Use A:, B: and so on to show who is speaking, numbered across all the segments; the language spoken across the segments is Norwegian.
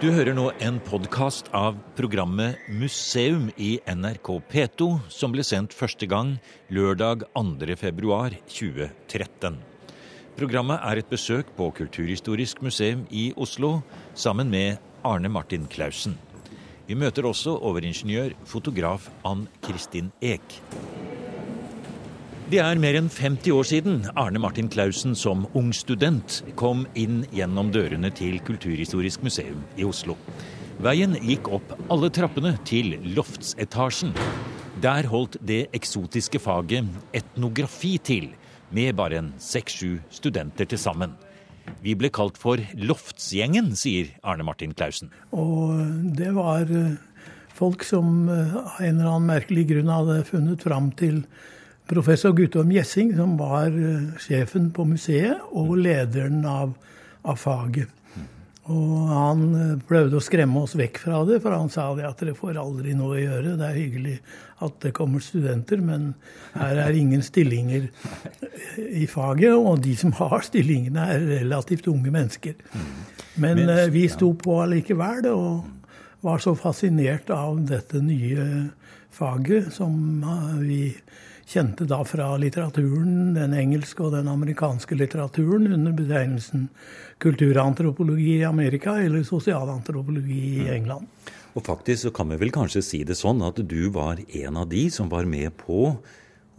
A: Du hører nå en podkast av programmet Museum i NRK P2, som ble sendt første gang lørdag 2. februar 2013. Programmet er et besøk på Kulturhistorisk museum i Oslo sammen med Arne Martin Clausen. Vi møter også overingeniør, fotograf Ann Kristin Eek. Det er mer enn 50 år siden Arne Martin Clausen som ung student kom inn gjennom dørene til Kulturhistorisk museum i Oslo. Veien gikk opp alle trappene til loftsetasjen. Der holdt det eksotiske faget etnografi til, med bare en seks-sju studenter til sammen. Vi ble kalt for Loftsgjengen, sier Arne Martin Clausen.
B: Og det var eh, folk som eh, av en eller annen merkelig grunn hadde funnet fram til professor Guttorm Gjessing, som var uh, sjefen på museet og lederen av, av faget. Og han uh, prøvde å skremme oss vekk fra det, for han sa det at dere får aldri noe å gjøre. Det er hyggelig at det kommer studenter, men her er ingen stillinger i faget. Og de som har stillingene, er relativt unge mennesker. Men uh, vi sto på allikevel, og var så fascinert av dette nye faget som vi kjente da fra litteraturen, den engelske og den amerikanske litteraturen, under betegnelsen kulturantropologi i Amerika eller sosialantropologi i. England.
A: Og faktisk så kan vi vel kanskje si det sånn at du var en av de som var med på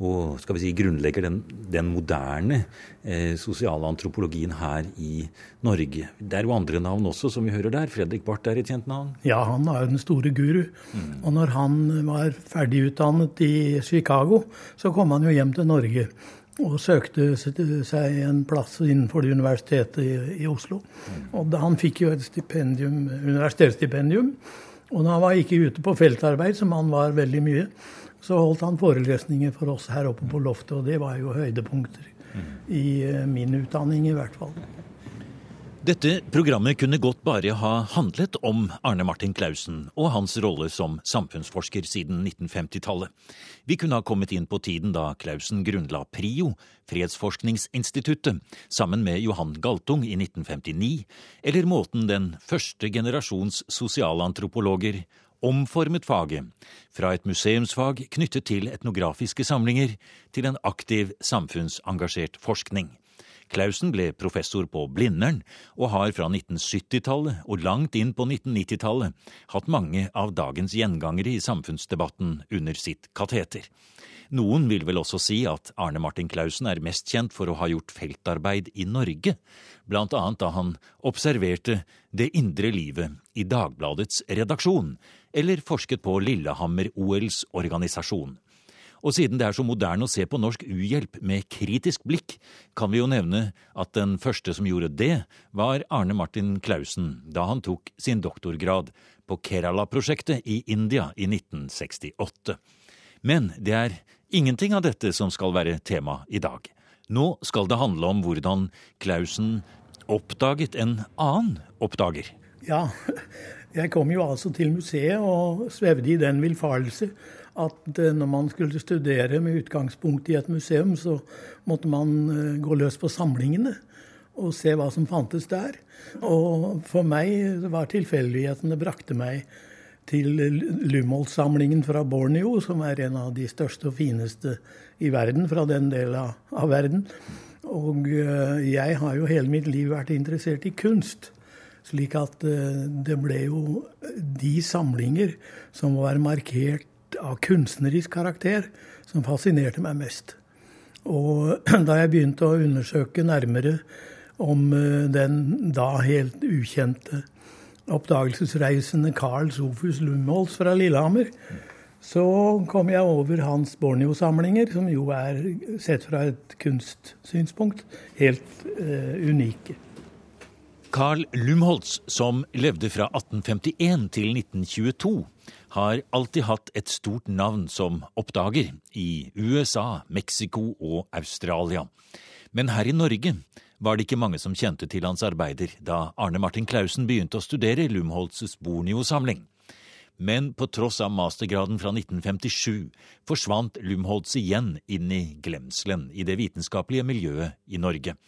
A: og skal vi si, grunnlegger den, den moderne eh, sosialantropologien her i Norge. Det er jo andre navn også, som vi hører der. Fredrik Barth er et kjent navn?
B: Ja, han er jo den store guru. Mm. Og når han var ferdigutdannet i Chicago, så kom han jo hjem til Norge. Og søkte seg en plass innenfor det universitetet i, i Oslo. Mm. Og da han fikk jo et universitetsstipendium. Og da han var ikke ute på feltarbeid, som han var veldig mye, så holdt han forelesninger for oss her oppe på loftet, og det var jo høydepunkter i eh, min utdanning i hvert fall.
A: Dette programmet kunne godt bare ha handlet om Arne Martin Clausen og hans rolle som samfunnsforsker siden 1950-tallet. Vi kunne ha kommet inn på tiden da Clausen grunnla PRIO, Fredsforskningsinstituttet, sammen med Johan Galtung i 1959, eller måten den første generasjons sosialantropologer omformet faget fra et museumsfag knyttet til etnografiske samlinger til en aktiv samfunnsengasjert forskning. Clausen ble professor på Blindern, og har fra 1970-tallet og langt inn på 1990-tallet hatt mange av dagens gjengangere i samfunnsdebatten under sitt kateter. Noen vil vel også si at Arne Martin Clausen er mest kjent for å ha gjort feltarbeid i Norge, blant annet da han observerte det indre livet i Dagbladets redaksjon, eller forsket på Lillehammer-OLs organisasjon. Og siden det er så moderne å se på norsk uhjelp med kritisk blikk, kan vi jo nevne at den første som gjorde det, var Arne Martin Clausen da han tok sin doktorgrad på Kerala-prosjektet i India i 1968. Men det er ingenting av dette som skal være tema i dag. Nå skal det handle om hvordan Clausen oppdaget en annen oppdager.
B: Ja, jeg kom jo altså til museet og svevde i den villfarelse at eh, når man skulle studere med utgangspunkt i et museum, så måtte man eh, gå løs på samlingene og se hva som fantes der. Og for meg var tilfeldighetene brakte meg til Lumholtz-samlingen fra Borneo, som er en av de største og fineste i verden fra den delen av verden. Og eh, jeg har jo hele mitt liv vært interessert i kunst. Slik at det ble jo de samlinger som var markert av kunstnerisk karakter som fascinerte meg mest. Og da jeg begynte å undersøke nærmere om eh, den da helt ukjente oppdagelsesreisende Carl Sofus Lumholz fra Lillehammer, så kom jeg over hans Borneo-samlinger, som jo er, sett fra et kunstsynspunkt, helt uh, unike.
A: Carl Lumholtz, som levde fra 1851 til 1922, har alltid hatt et stort navn som oppdager i USA, Mexico og Australia. Men her i Norge var det ikke mange som kjente til hans arbeider da Arne Martin Clausen begynte å studere Lumholtzes Borneo-samling. Men på tross av mastergraden fra 1957 forsvant Lumholtz igjen inn i glemselen i det vitenskapelige miljøet i Norge.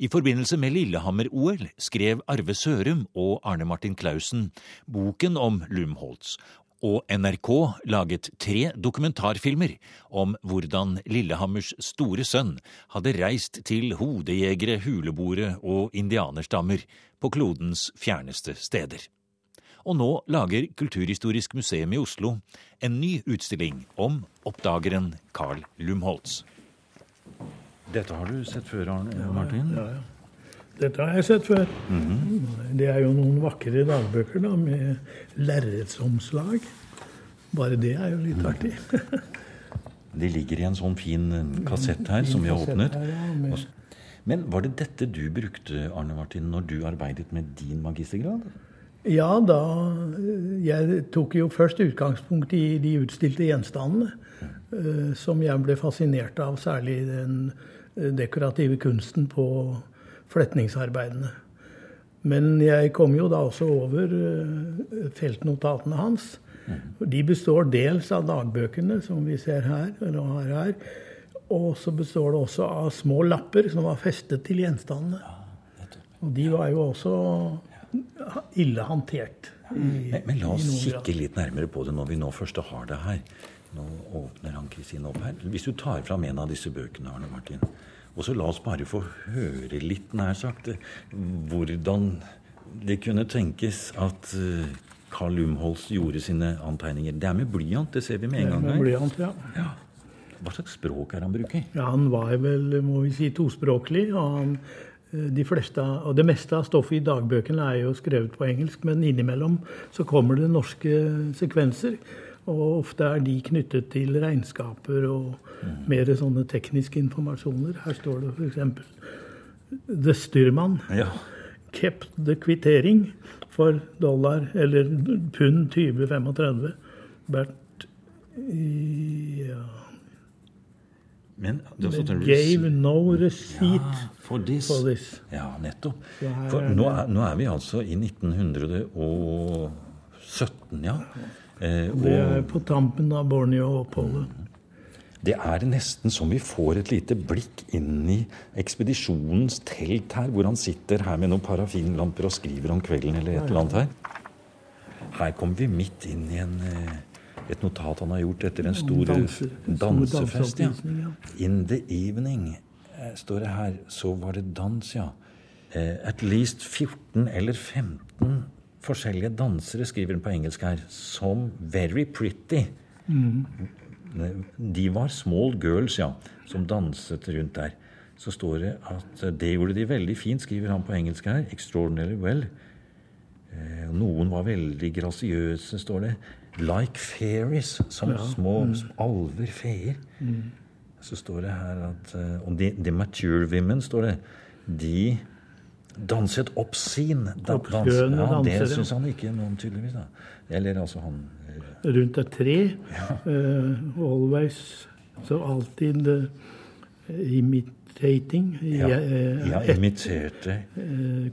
A: I forbindelse med Lillehammer-OL skrev Arve Sørum og Arne Martin Clausen boken om Lumholtz, og NRK laget tre dokumentarfilmer om hvordan Lillehammers store sønn hadde reist til hodejegere, huleboere og indianerstammer på klodens fjerneste steder. Og nå lager Kulturhistorisk museum i Oslo en ny utstilling om oppdageren Carl Lumholtz. Dette har du sett før, Arne Martin?
B: Ja, ja. Dette har jeg sett før. Mm -hmm. Det er jo noen vakre dagbøker da, med lerretsomslag. Bare det er jo litt mm. artig.
A: De ligger i en sånn fin eh, kassett her, som vi har åpnet. Her, ja. Men var det dette du brukte, Arne Martin, når du arbeidet med din magistergrad?
B: Ja, da Jeg tok jo først utgangspunkt i de utstilte gjenstandene. Mm. Som jeg ble fascinert av, særlig den dekorative kunsten på fletningsarbeidene. Men jeg kom jo da også over eh, feltnotatene hans. De består dels av dagbøkene, som vi ser her, eller har her. Og så består det også av små lapper som var festet til gjenstandene. Og de var jo også ille håndtert.
A: Men, men, la oss kikke litt nærmere på det når vi nå først har det her. Nå åpner han Kristine opp her. Hvis du tar fram en av disse bøkene, Arne Martin, og så la oss bare få høre litt, nær sagt, hvordan det kunne tenkes at Carl Lumholz gjorde sine antegninger. Det er med blyant, det ser vi med en gang
B: her. Med blyant, ja. ja.
A: Hva slags språk er han bruker?
B: Ja, Han var vel, må vi si, tospråklig. og han eh, de fleste, og Det meste av stoffet i dagbøkene er jo skrevet på engelsk, men innimellom så kommer det norske sekvenser. Og ofte er de knyttet til regnskaper og mer sånne tekniske informasjoner. Her står det f.eks. The Styrman ja. kept the kvittering for dollar eller pund 2035. But ja.
A: Men
B: Gave no receipt ja,
A: for, this. for, this. Ja, nettopp. For nå er, nå er vi altså i 1917, ja.
B: Eh, det er på tampen av Borneo-oppholdet.
A: Det er nesten som vi får et lite blikk inn i ekspedisjonens telt her, hvor han sitter her med noen parafinlamper og skriver om kvelden eller et eller annet her. Her kommer vi midt inn i en, eh, et notat han har gjort etter en stor Danser, dansefest. Ja. In the evening, eh, står det her, så var det dans, ja. At least 14 eller 15 forskjellige dansere, skriver han på engelsk her, som very pretty. Mm. De var small girls, ja, som danset rundt der. Så står det at det gjorde de veldig fint, skriver han på engelsk her. Extraordinary well. Eh, noen var veldig grasiøse, står det. Like fairies, som ja. små mm. alver, feer. Mm. Så står det her at eh, Og the, the mature women, står det. De danset oppsin. Da, dans. Ja, det syns han ikke noe om, tydeligvis. da. Eller altså han
B: eh, Rundt et tre. Ja. Uh, always. Så alltid uh, imitating.
A: Ja, uh, ja imiterte.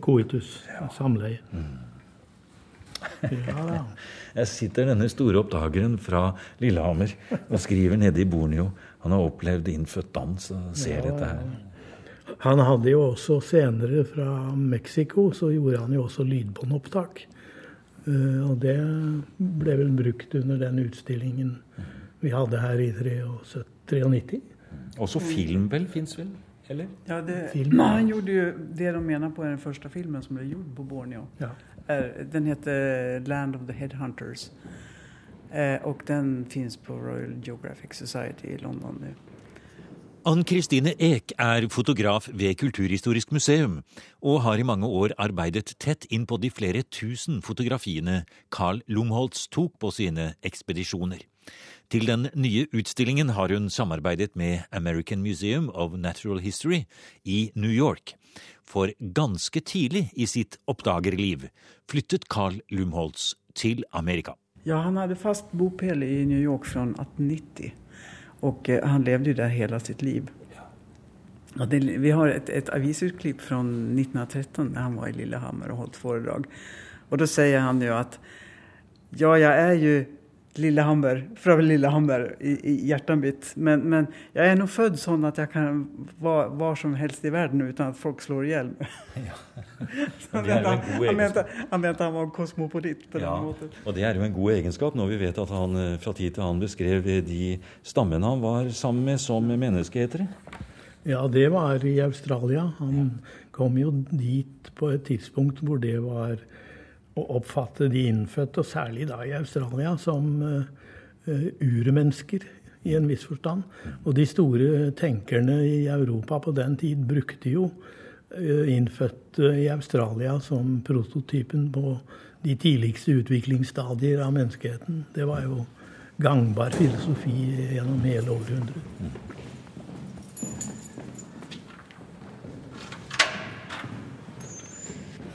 B: coitus. Samleie. Mm.
A: Ja, Jeg sitter denne store oppdageren fra Lillehammer og skriver nede i Borneo. Han har opplevd innfødt dans og ser ja, dette her.
B: Han hadde jo også senere fra Mexico, så gjorde han jo også lydbåndopptak. Uh, og det ble vel brukt under den utstillingen vi hadde her i 93.
A: Også film vel fins vel? Eller?
C: Ja, det, film. han gjorde jo det de mener på den første filmen som ble gjort på Borneo. Ja. Den heter 'Land of the Headhunters'. Eh, og den fins på Royal Geographic Society i London nå.
A: Ann Kristine Eek er fotograf ved Kulturhistorisk museum, og har i mange år arbeidet tett inn på de flere tusen fotografiene Carl Lomholtz tok på sine ekspedisjoner. Til den nye utstillingen har hun samarbeidet med American Museum of Natural History i New York. For ganske tidlig i sitt oppdagerliv flyttet Carl Lumholtz til Amerika.
C: Ja, han hadde fast bopel i New York fra 1890. Och eh, han levde ju där hela sitt liv. Det, vi har ett, ett avisutklipp från 1913 när han var i Lillehammer och holdt föredrag. Och då säger han ju att ja, jag är ju Lillehammer, fra Lillehammer i, i hjertet mitt. Men, men, jeg er nå født sånn at jeg kan være hvor som helst i verden uten at folk slår i hjel. Ja. han, mente, han, mente, han var kosmopolitt på ja. den måten.
A: Og det er jo en god egenskap når vi vet at han eh, fra tid til annen beskrev de stammene han var sammen med som menneskeetere.
B: Ja, det var i Australia. Han kom jo dit på et tidspunkt hvor det var å oppfatte de innfødte, og særlig da i Australia, som uh, urmennesker i en viss forstand. Og de store tenkerne i Europa på den tid brukte jo uh, innfødte i Australia som prototypen på de tidligste utviklingsstadier av menneskeheten. Det var jo gangbar filosofi gjennom hele århundret.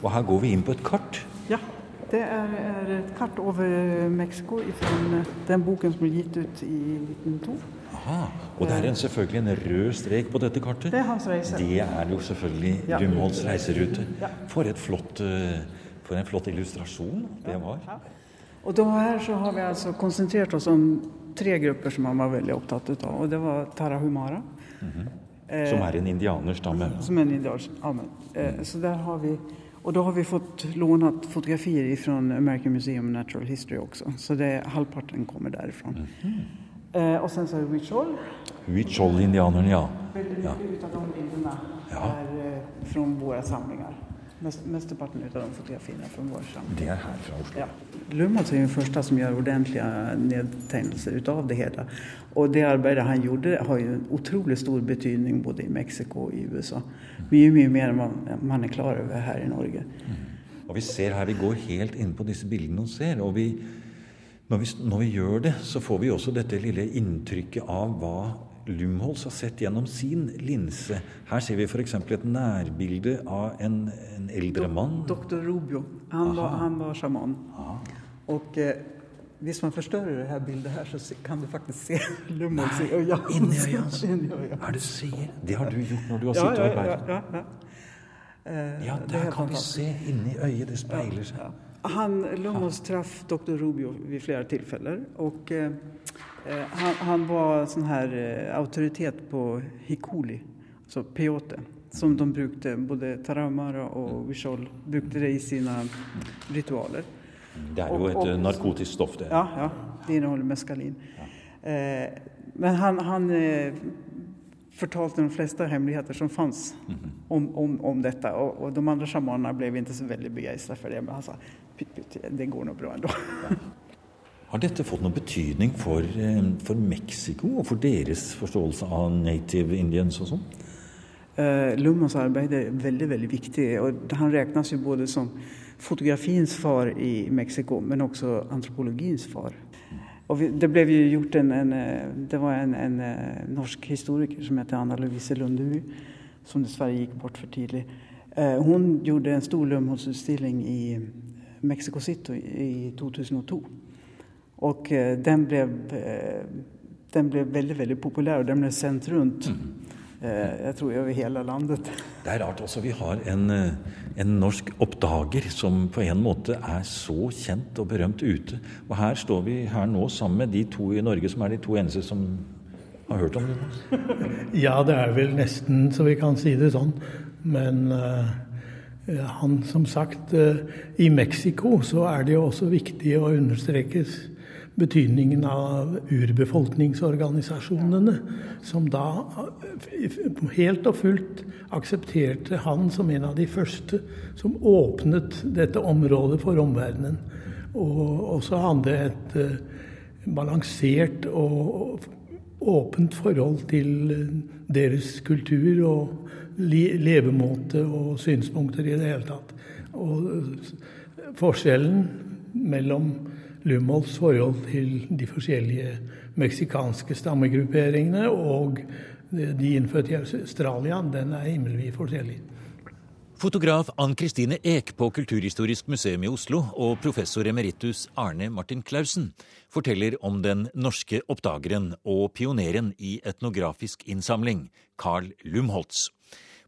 A: Og her går vi inn på et kart.
C: Ja. Det er, er et kart over Mexico fra den boken som ble gitt ut i 1902.
A: Aha. Og det er en, selvfølgelig en rød strek på dette kartet.
C: Det er hans reise.
A: Det er jo selvfølgelig ja. Lumholds reiserute. Ja. For, flott, eh, for, en flott illustrasjon det var. Ja.
C: Og da her så har vi altså konsentrert oss om tre grupper som han var veldig opptatt av. Og det var Tarahumara. Mm
A: -hmm. Som er en indianerstamme.
C: Som er en indianerstamme. Mm. så der har vi og da har vi fått lånat fotografier fra American Museum of Natural History også. Så det, halvparten kommer derifrån. Mm -hmm. eh, och sen så är det Huichol.
A: Huichol-indianerne, ja.
C: Väldigt mycket ja. av de bilderna ja. är eh, från våra samlingar. Mest, ut av de fotografierna fra vår samling.
A: Det er her fra Oslo? Ja.
C: Lumholt er den første som gjør ordentlige nedtegnelser ut av det hele. Og det arbeidet han gjorde, har jo en utrolig stor betydning både i Mexico og i USA. Mye mye mer enn man er klar over her i Norge.
A: Mm. Og Vi ser her, vi går helt inn på disse bildene og ser. og vi, når, vi, når vi gjør det, så får vi også dette lille inntrykket av hva Lumholtz har sett gjennom sin linse. Her ser vi f.eks. et nærbilde av en, en eldre mann.
C: Doktor Rubio. Han var, han var sjaman. Og eh, hvis man forstørrer det her bildet her, så kan du faktisk se Lumholz i øya.
A: Inni øya. Hva er det du sier? Det har du gjort når du har sittet og arbeidet?
C: Ja, ja, ja.
A: Eh, ja, der kan vi se inni øyet. Det speiler seg.
C: Han, Lumholz traff doktor Rubio ved flere tilfeller. og... Eh, han, han, var sånn her eh, autoritet på hikuli, altså peyote, som de brukte, både taramara og Wishol brukte det i sine ritualer.
A: Det er jo et og, og, narkotisk stoff, det.
C: Ja, ja, det inneholder meskalin. Ja. Eh, men han, han eh, fortalte de fleste hemmeligheter som fantes mm -hmm. om, om, om, dette. Og, og de andre sjamanene ble ikke så veldig begeistret for det, men han sa det går nå bra ändå.
A: Har dette fått noen betydning for, eh, for Mexico og for deres forståelse av native indians og sånn?
C: Uh, Lummas arbeid er veldig veldig viktig. og Han regnes jo både som fotografiens far i Mexico, men også antropologiens far. Og det ble jo gjort en, en, eh, det var en, en, norsk historiker som heter Anna Lovise Lundeby, som dessverre gikk bort for tidlig. Uh, hun gjorde en stor Lumholtz-utstilling i Mexico City i 2002. Och eh, den ble, eh, den ble, veldig veldig populær, og den ble sendt rundt. Mm. Eh, jeg tror over hele landet.
A: Det er rart også. Vi har en, en, norsk oppdager som på en måte er så kjent og berømt ute. Og her står vi her nå sammen med de to i Norge som er de to eneste som har hørt om det.
B: ja, det er vel nesten så vi kan si det sånn. Men uh, han, som sagt, uh, i Mexico så er det jo også viktig å understrekes betydningen av urbefolkningsorganisasjonene, som da helt og fullt aksepterte han som en av de første som åpnet dette området for omverdenen. Og også hadde et eh, balansert og åpent forhold til eh, deres kultur og levemåte og synspunkter i det hele tatt. Og eh, forskjellen mellom Lumholts forhold til de forskjellige meksikanske stammegrupperingene og de innfødte i Australia, den er himmelvid forskjellig.
A: Fotograf Ann Kristine Eek på Kulturhistorisk museum i Oslo og professor emeritus Arne Martin Clausen forteller om den norske oppdageren og pioneren i etnografisk innsamling, Carl Lumholtz.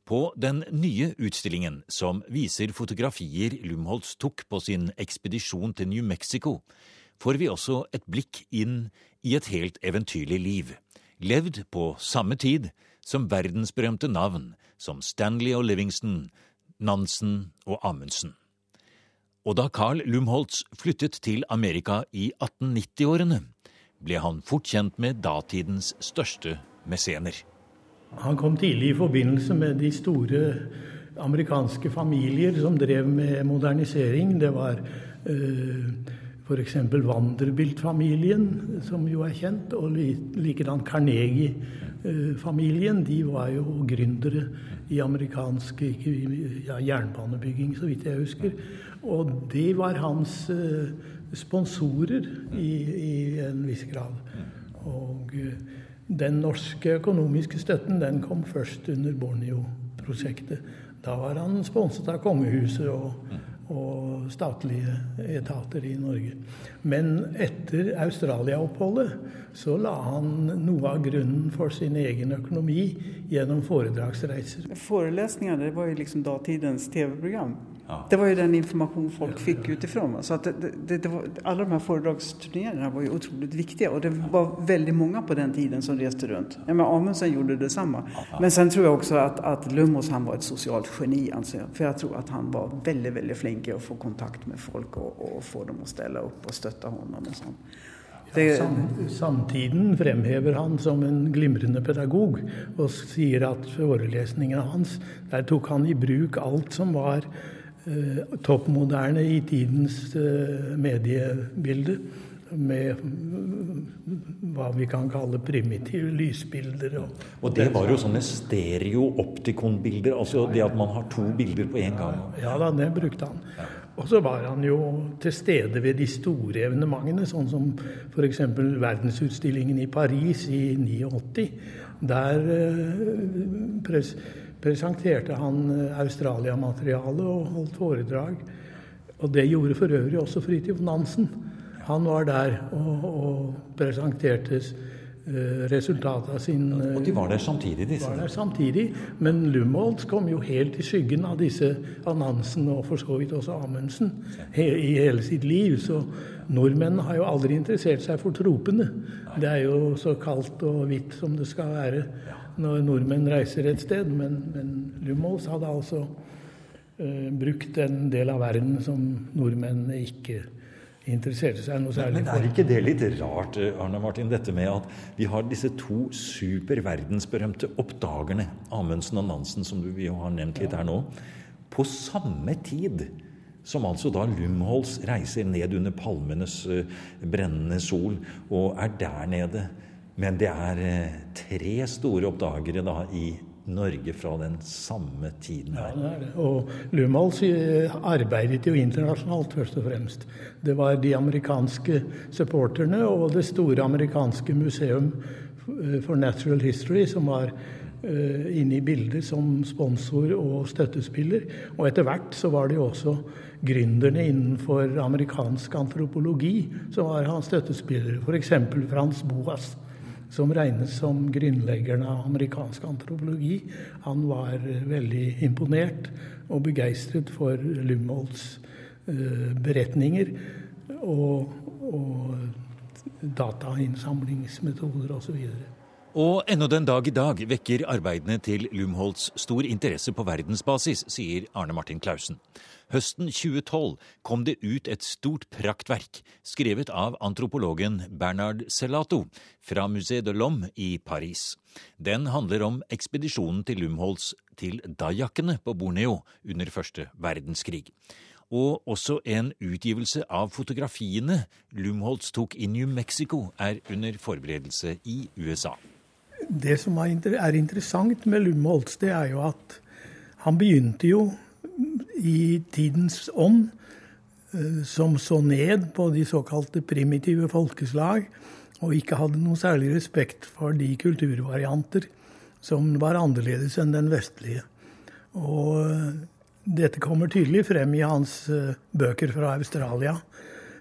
A: På den nye utstillingen, som viser fotografier Lumholtz tok på sin ekspedisjon til New Mexico, får vi også et blikk inn i et helt eventyrlig liv, levd på samme tid som verdensberømte navn som Stanley og Livingston, Nansen og Amundsen. Og da Carl Lumholtz flyttet til Amerika i 1890-årene, ble han fort kjent med datidens største mesener.
B: Han kom tidlig i forbindelse med de store amerikanske familier som drev med modernisering. Det var eh, f.eks. Vanderbilt-familien, som jo er kjent, og likedan Carnegie-familien. De var jo gründere i amerikansk ja, jernbanebygging, så vidt jeg husker. Og de var hans uh, sponsorer i, i, en viss grad. Og uh, den norske økonomiske støtten den kom først under Borneo-prosjektet. Da var han sponset av kongehuset og, og, statlige etater i Norge. Men etter Australia-oppholdet så la han noe av grunnen for sin egen økonomi gjennom foredragsreiser.
C: Forelesningene var jo liksom datidens TV-program. Ja. Det var ju den information folk fick utifrån. Så att det, det, det var, alla de här föredragsturnéerna var ju otroligt viktiga och det var väldigt många på den tiden som reste runt. Ja, men Amundsen gjorde detsamma. Men sen tror jag också att, att Lumos han var ett socialt geni anser jag. För jag tror att han var väldigt, väldigt flink i att få kontakt med folk och, och få dem att ställa upp och stötta honom och sånt.
B: Det... Samtiden fremhever han som en glimrende pedagog og sier at forelesningene hans, der tok han i bruk alt som var toppmoderne i tidens eh, mediebilde. Med hva vi kan kalle primitive lysbilder. Og,
A: og det var jo sånne stereo-optikon-bilder, altså det at man har to bilder på én gang?
B: Ja da, det brukte han. Og så var han jo til stede ved de store evenementene, sånn som f.eks. verdensutstillingen i Paris i 89. Der eh, presenterte han eh, Australia-materialet og holdt foredrag. Og det gjorde for øvrig også Fridtjof Nansen. Han var der og, og presenterte uh, resultatet av sin
A: Og de var der samtidig, disse?
B: Var der samtidig, Men Lumholtz kom jo helt i skyggen av disse av Nansen og for så vidt også Amundsen he, i hele sitt liv. Så nordmenn har jo aldri interessert seg for tropene. Det er jo så kaldt og hvitt som det skal være når nordmenn reiser et sted. Men, men Lumholtz hadde altså uh, brukt en del av verden som nordmenn ikke interesserte seg noe særlig
A: for. Men er ikke det litt rart, eh, Arne Martin, dette med at vi har disse to superverdensberømte oppdagerne, Amundsen og Nansen, som vi jo har nevnt litt her nå, på samme tid? Som altså da Lumholz reiser ned under palmenes uh, brennende sol og er der nede men det er eh, tre store oppdagere da i Norge fra den samme tiden her.
B: Ja, det er det. Og Lumholtz eh, arbeidet jo internasjonalt, først og fremst. Det var de amerikanske supporterne og det store amerikanske museum eh, for natural history som var inne i bildet som sponsor og støttespiller. Og etter hvert så var det jo også gründerne innenfor amerikansk antropologi som var hans støttespillere. F.eks. Frans Boas som regnes som grunnleggeren av amerikansk antropologi. Han var veldig imponert og begeistret for Lumholts uh, beretninger og, og datainnsamlingsmetoder osv.
A: Og ennå den dag i dag vekker arbeidene til Lumholtz stor interesse på verdensbasis, sier Arne Martin Clausen. Høsten 2012 kom det ut et stort praktverk skrevet av antropologen Bernard Celato fra Musée de l'Homme i Paris. Den handler om ekspedisjonen til Lumholtz til Dajakene på Borneo under første verdenskrig. Og også en utgivelse av fotografiene Lumholtz tok i New Mexico, er under forberedelse i USA.
B: Det som er interessant med Lumholtz, det er jo at han begynte jo i tidens ånd, eh, som så ned på de såkalte primitive folkeslag, og ikke hadde noe særlig respekt for de kulturvarianter som var annerledes enn den vestlige. Og eh, dette kommer tydelig frem i hans eh, bøker fra Australia.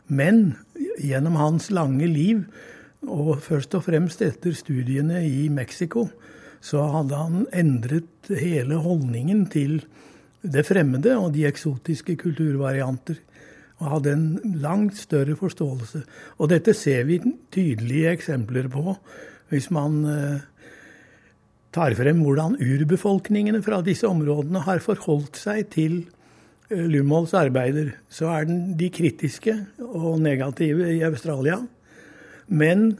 B: Men gjennom hans lange liv, og først og fremst etter studiene i Mexico, så hadde han endret hele holdningen til det fremmede og de eksotiske kulturvarianter. Og hadde en langt større forståelse. Og dette ser vi tydelige eksempler på hvis man eh, tar frem hvordan urbefolkningene fra disse områdene har forholdt seg til eh, Lumholds arbeider. Så er den de kritiske og negative i Australia. Men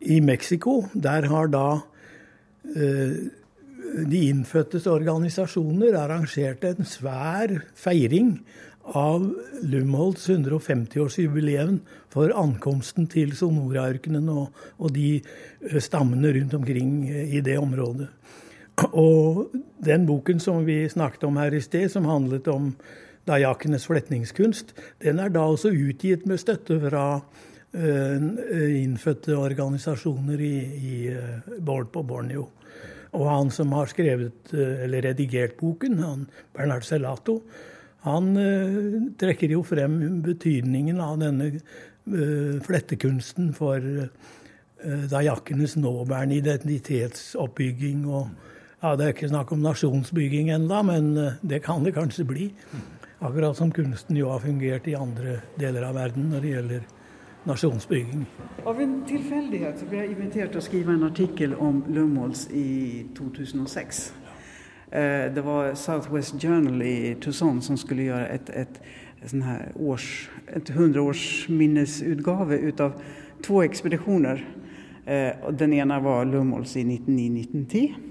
B: i Mexico, der har da eh, de innfødtes organisasjoner arrangerte en svær feiring av Lumholds 150-årsjubileum for ankomsten til Sonoraørkenen og, og de eh, stammene rundt omkring eh, i det området. Og den boken som vi snakket om her i sted, som handlet om dajakenes fletningskunst, den er da også utgitt med støtte fra uh, innfødte organisasjoner i, i på Borneo. Og han som har skrevet, eller redigert boken, han Bernard Celato, han uh, trekker jo frem betydningen av denne uh, flettekunsten for uh, dajakkenes nåværende identitetsoppbygging. og ja, Det er ikke snakk om nasjonsbygging ennå, men det kan det kanskje bli. Akkurat som kunsten jo har fungert i andre deler av verden når det gjelder nasjonsbygging.
C: Av en tilfeldighet så ble jeg invitert til å skrive en artikkel om Lumholz i 2006. Eh, det var Southwest Journal i Tucson som skulle gjøre et, et, sånn her års, et 100-årsminnesutgave ut av to ekspedisjoner. Eh, den ene var Lumholz i 1909-1910.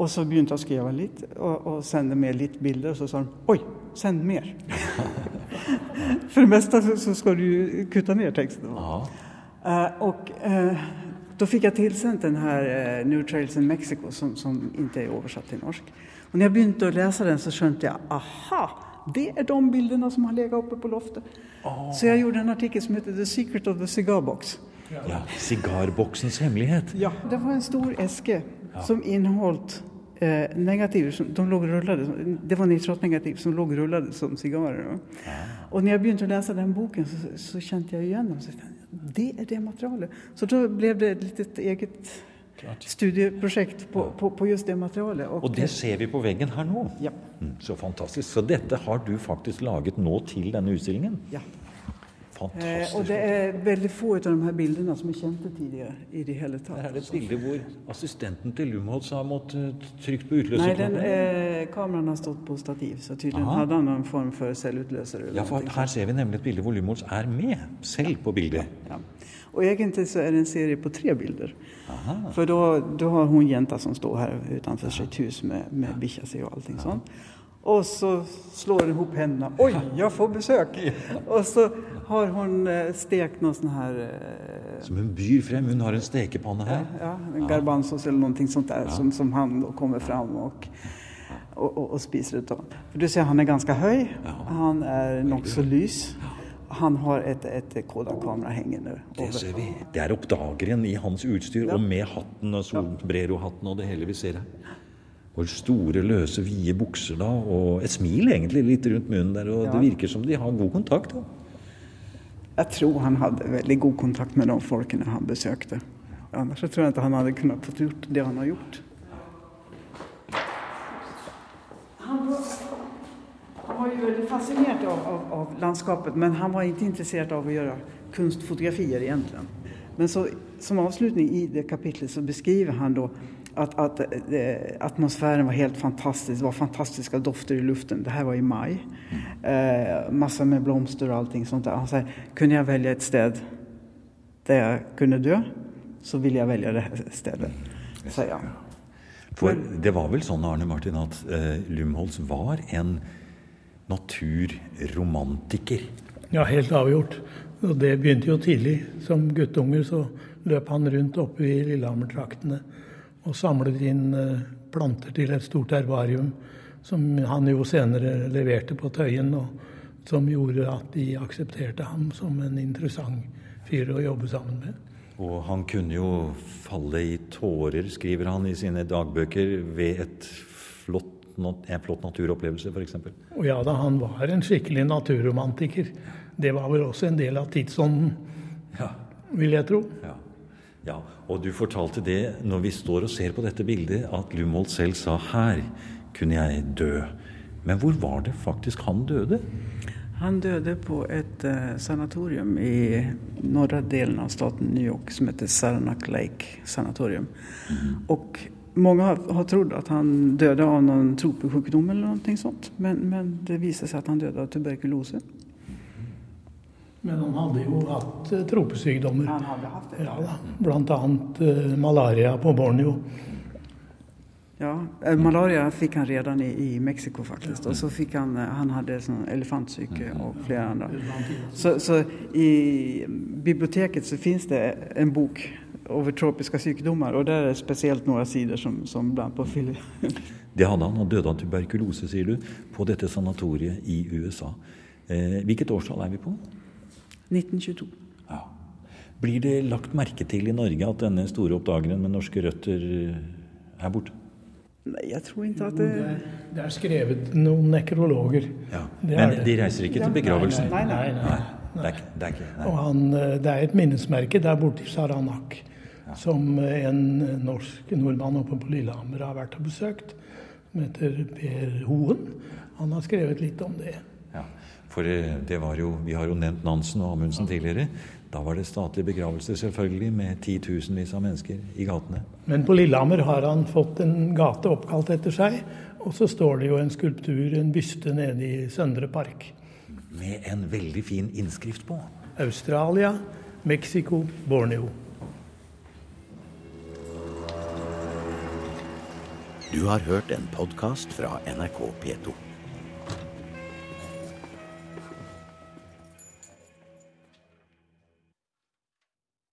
C: Og så begynte jeg å skrive litt og, og sende med litt bilder. Og så sa de oi, send mer. For det meste så skal du kutte ned teksten. Uh, og uh, da fikk jeg tilsendt den her uh, New Trails in Mexico, som, som ikke er oversatt til norsk. Og når jeg begynte å läsa den, så skjønte jeg aha, det er de bildene som har legat oppe på loftet. Oh. Så jeg gjorde en artikel som heter 'The Secret of the Cigar Box'.
A: Ja, Sigarboksens hemmelighet.
C: Ja, Det var en stor eske ja. som inneholdt eh, negativer som de lå rullade, Det var nitratnegativ som lå rullade som sigarer. Ja. Og når jeg begynte å lese den boken, så, så kjente jeg igen dem. Så det er det materialet. Så da ble det et litet eget Klart. studieprosjekt på, på, på, just det materialet.
A: Og, og, det ser vi på veggen her nå.
C: Ja.
A: Mm, så fantastisk. Så dette har du faktisk laget nå til denne utstillingen?
C: Ja. Eh, og det er veldig få av de her bildene som er kjente tidligere. i det hele tatt.
A: Her er det et bilde hvor assistenten til Lumholtz har måttet trykke på utløserknappen.
C: Nei, den, eh, kameraet har stått på stativ, så tydelig hadde han noen form for selvutløser.
A: Ja, for her ser vi nemlig et bilde hvor Lumholtz er med selv på bildet.
C: Ja, ja. Og egentlig så er det en serie på tre bilder. Aha. For da har hun jenta som står her utenfor sitt hus med, med bikkja si og allting sånn. Og så slår hun ihop hendene. Oi, jeg får besøk! Og så har hun eh, stekt noe sånn her eh,
A: Som hun byr frem? Hun har en stekepanne her?
C: Ja, en garbanzos eller noe sånt der, ja. som, som, han kommer fram og, og, og, og spiser ut av. For du ser, han er ganske høy. Ja. Han er nokså lys. Han har et, et Kodak-kamera hengende.
A: Det ser vi. Det er oppdageren i hans utstyr, ja. og med hatten og solbrero-hatten og det hele vi ser her. Og store, løse, vide bukser da, og et smil egentlig litt rundt munnen der. Og det virker som de har god kontakt. da.
C: Jeg tror han hadde veldig god kontakt med de folkene han besøkte. Annars tror jeg ikke han hadde kunnet få gjort det han har gjort. Han var, han var jo veldig fascinert av, av, av, landskapet, men han var ikke interessert av å gjøre kunstfotografier, egentlig. Men så, som avslutning i det kapitlet så beskriver han da at, at eh, atmosfæren var helt fantastisk. Det var fantastiske dofter i luften. Det her var i mai. Eh, masse med blomster og allting sånt. Han sa kunne jeg velge et sted der jeg kunne dø, så ville jeg velge det stedet. Så, ja.
A: For det var vel sånn Arne Martin, at eh, Lumholz var en naturromantiker?
B: Ja, helt avgjort. Og det begynte jo tidlig. Som guttunge så løp han rundt oppe i Lillehammer-traktene og samlet inn eh, planter til et stort herbarium, som han jo senere leverte på Tøyen, og som gjorde at de aksepterte ham som en interessant fyr å jobbe sammen med.
A: Og han kunne jo falle i tårer, skriver han i sine dagbøker, ved et flott, en flott naturopplevelse, f.eks.
B: Ja da, han var en skikkelig naturromantiker. Det var vel også en del av tidsånden, ja. vil jeg tro.
A: Ja. Ja, og du fortalte det når vi står og ser på dette bildet, at Lumholt selv sa 'her kunne jeg dø'. Men hvor var det faktisk han døde?
C: Han døde på et uh, sanatorium i norra delen av staten New York som heter Saranac Lake sanatorium. Mm. Og mange har, har trodd at han døde av noen tropesykdom eller noe sånt, men, men, det viser seg at han døde av tuberkulose.
B: Men han hadde jo hatt uh, tropesykdommer.
C: Han hadde hatt det,
B: ja. da. Blant annet uh, malaria på Borneo.
C: Ja, uh, malaria fikk han redan i, i Mexico faktisk. Og så fikk han Han hadde sånn elefantsyke og flere andre. Så, så i biblioteket så fins det en bok over tropiske sykdommer, og der er det spesielt noen sider som, som blant på fyller.
A: det hadde han. Han døde av tuberkulose, sier du, på dette sanatoriet i USA. Eh, hvilket årstall er vi på?
C: 1922.
A: Ja. Blir det lagt merke til i Norge at denne store oppdageren med norske røtter eh, er borte?
C: Nei, jeg tror ikke at det
B: Det er skrevet noen nekrologer.
A: Ja. Men de reiser ikke til begravelsen?
C: Nei, nei. nei, nei.
A: Det er, det, er ikke,
B: Og han, eh, det er et minnesmerke der borte i Saranak ja. som en norsk nordmann oppe på Lillehammer har vært og besøkt. Som heter Per Hoen. Han har skrevet litt om det.
A: Ja. For eh, det var jo, Vi har jo nevnt Nansen og Amundsen tidligere. Da var det statlig begravelse, selvfølgelig, med titusenvis av mennesker i gatene.
B: Men på Lillehammer har han fått en gate oppkalt etter seg. Og så står det jo en skulptur, en byste, nede i Søndre Park.
A: Med en veldig fin innskrift på.
B: Australia, Mexico, Borneo.
D: Du har hørt en podkast fra NRK P2.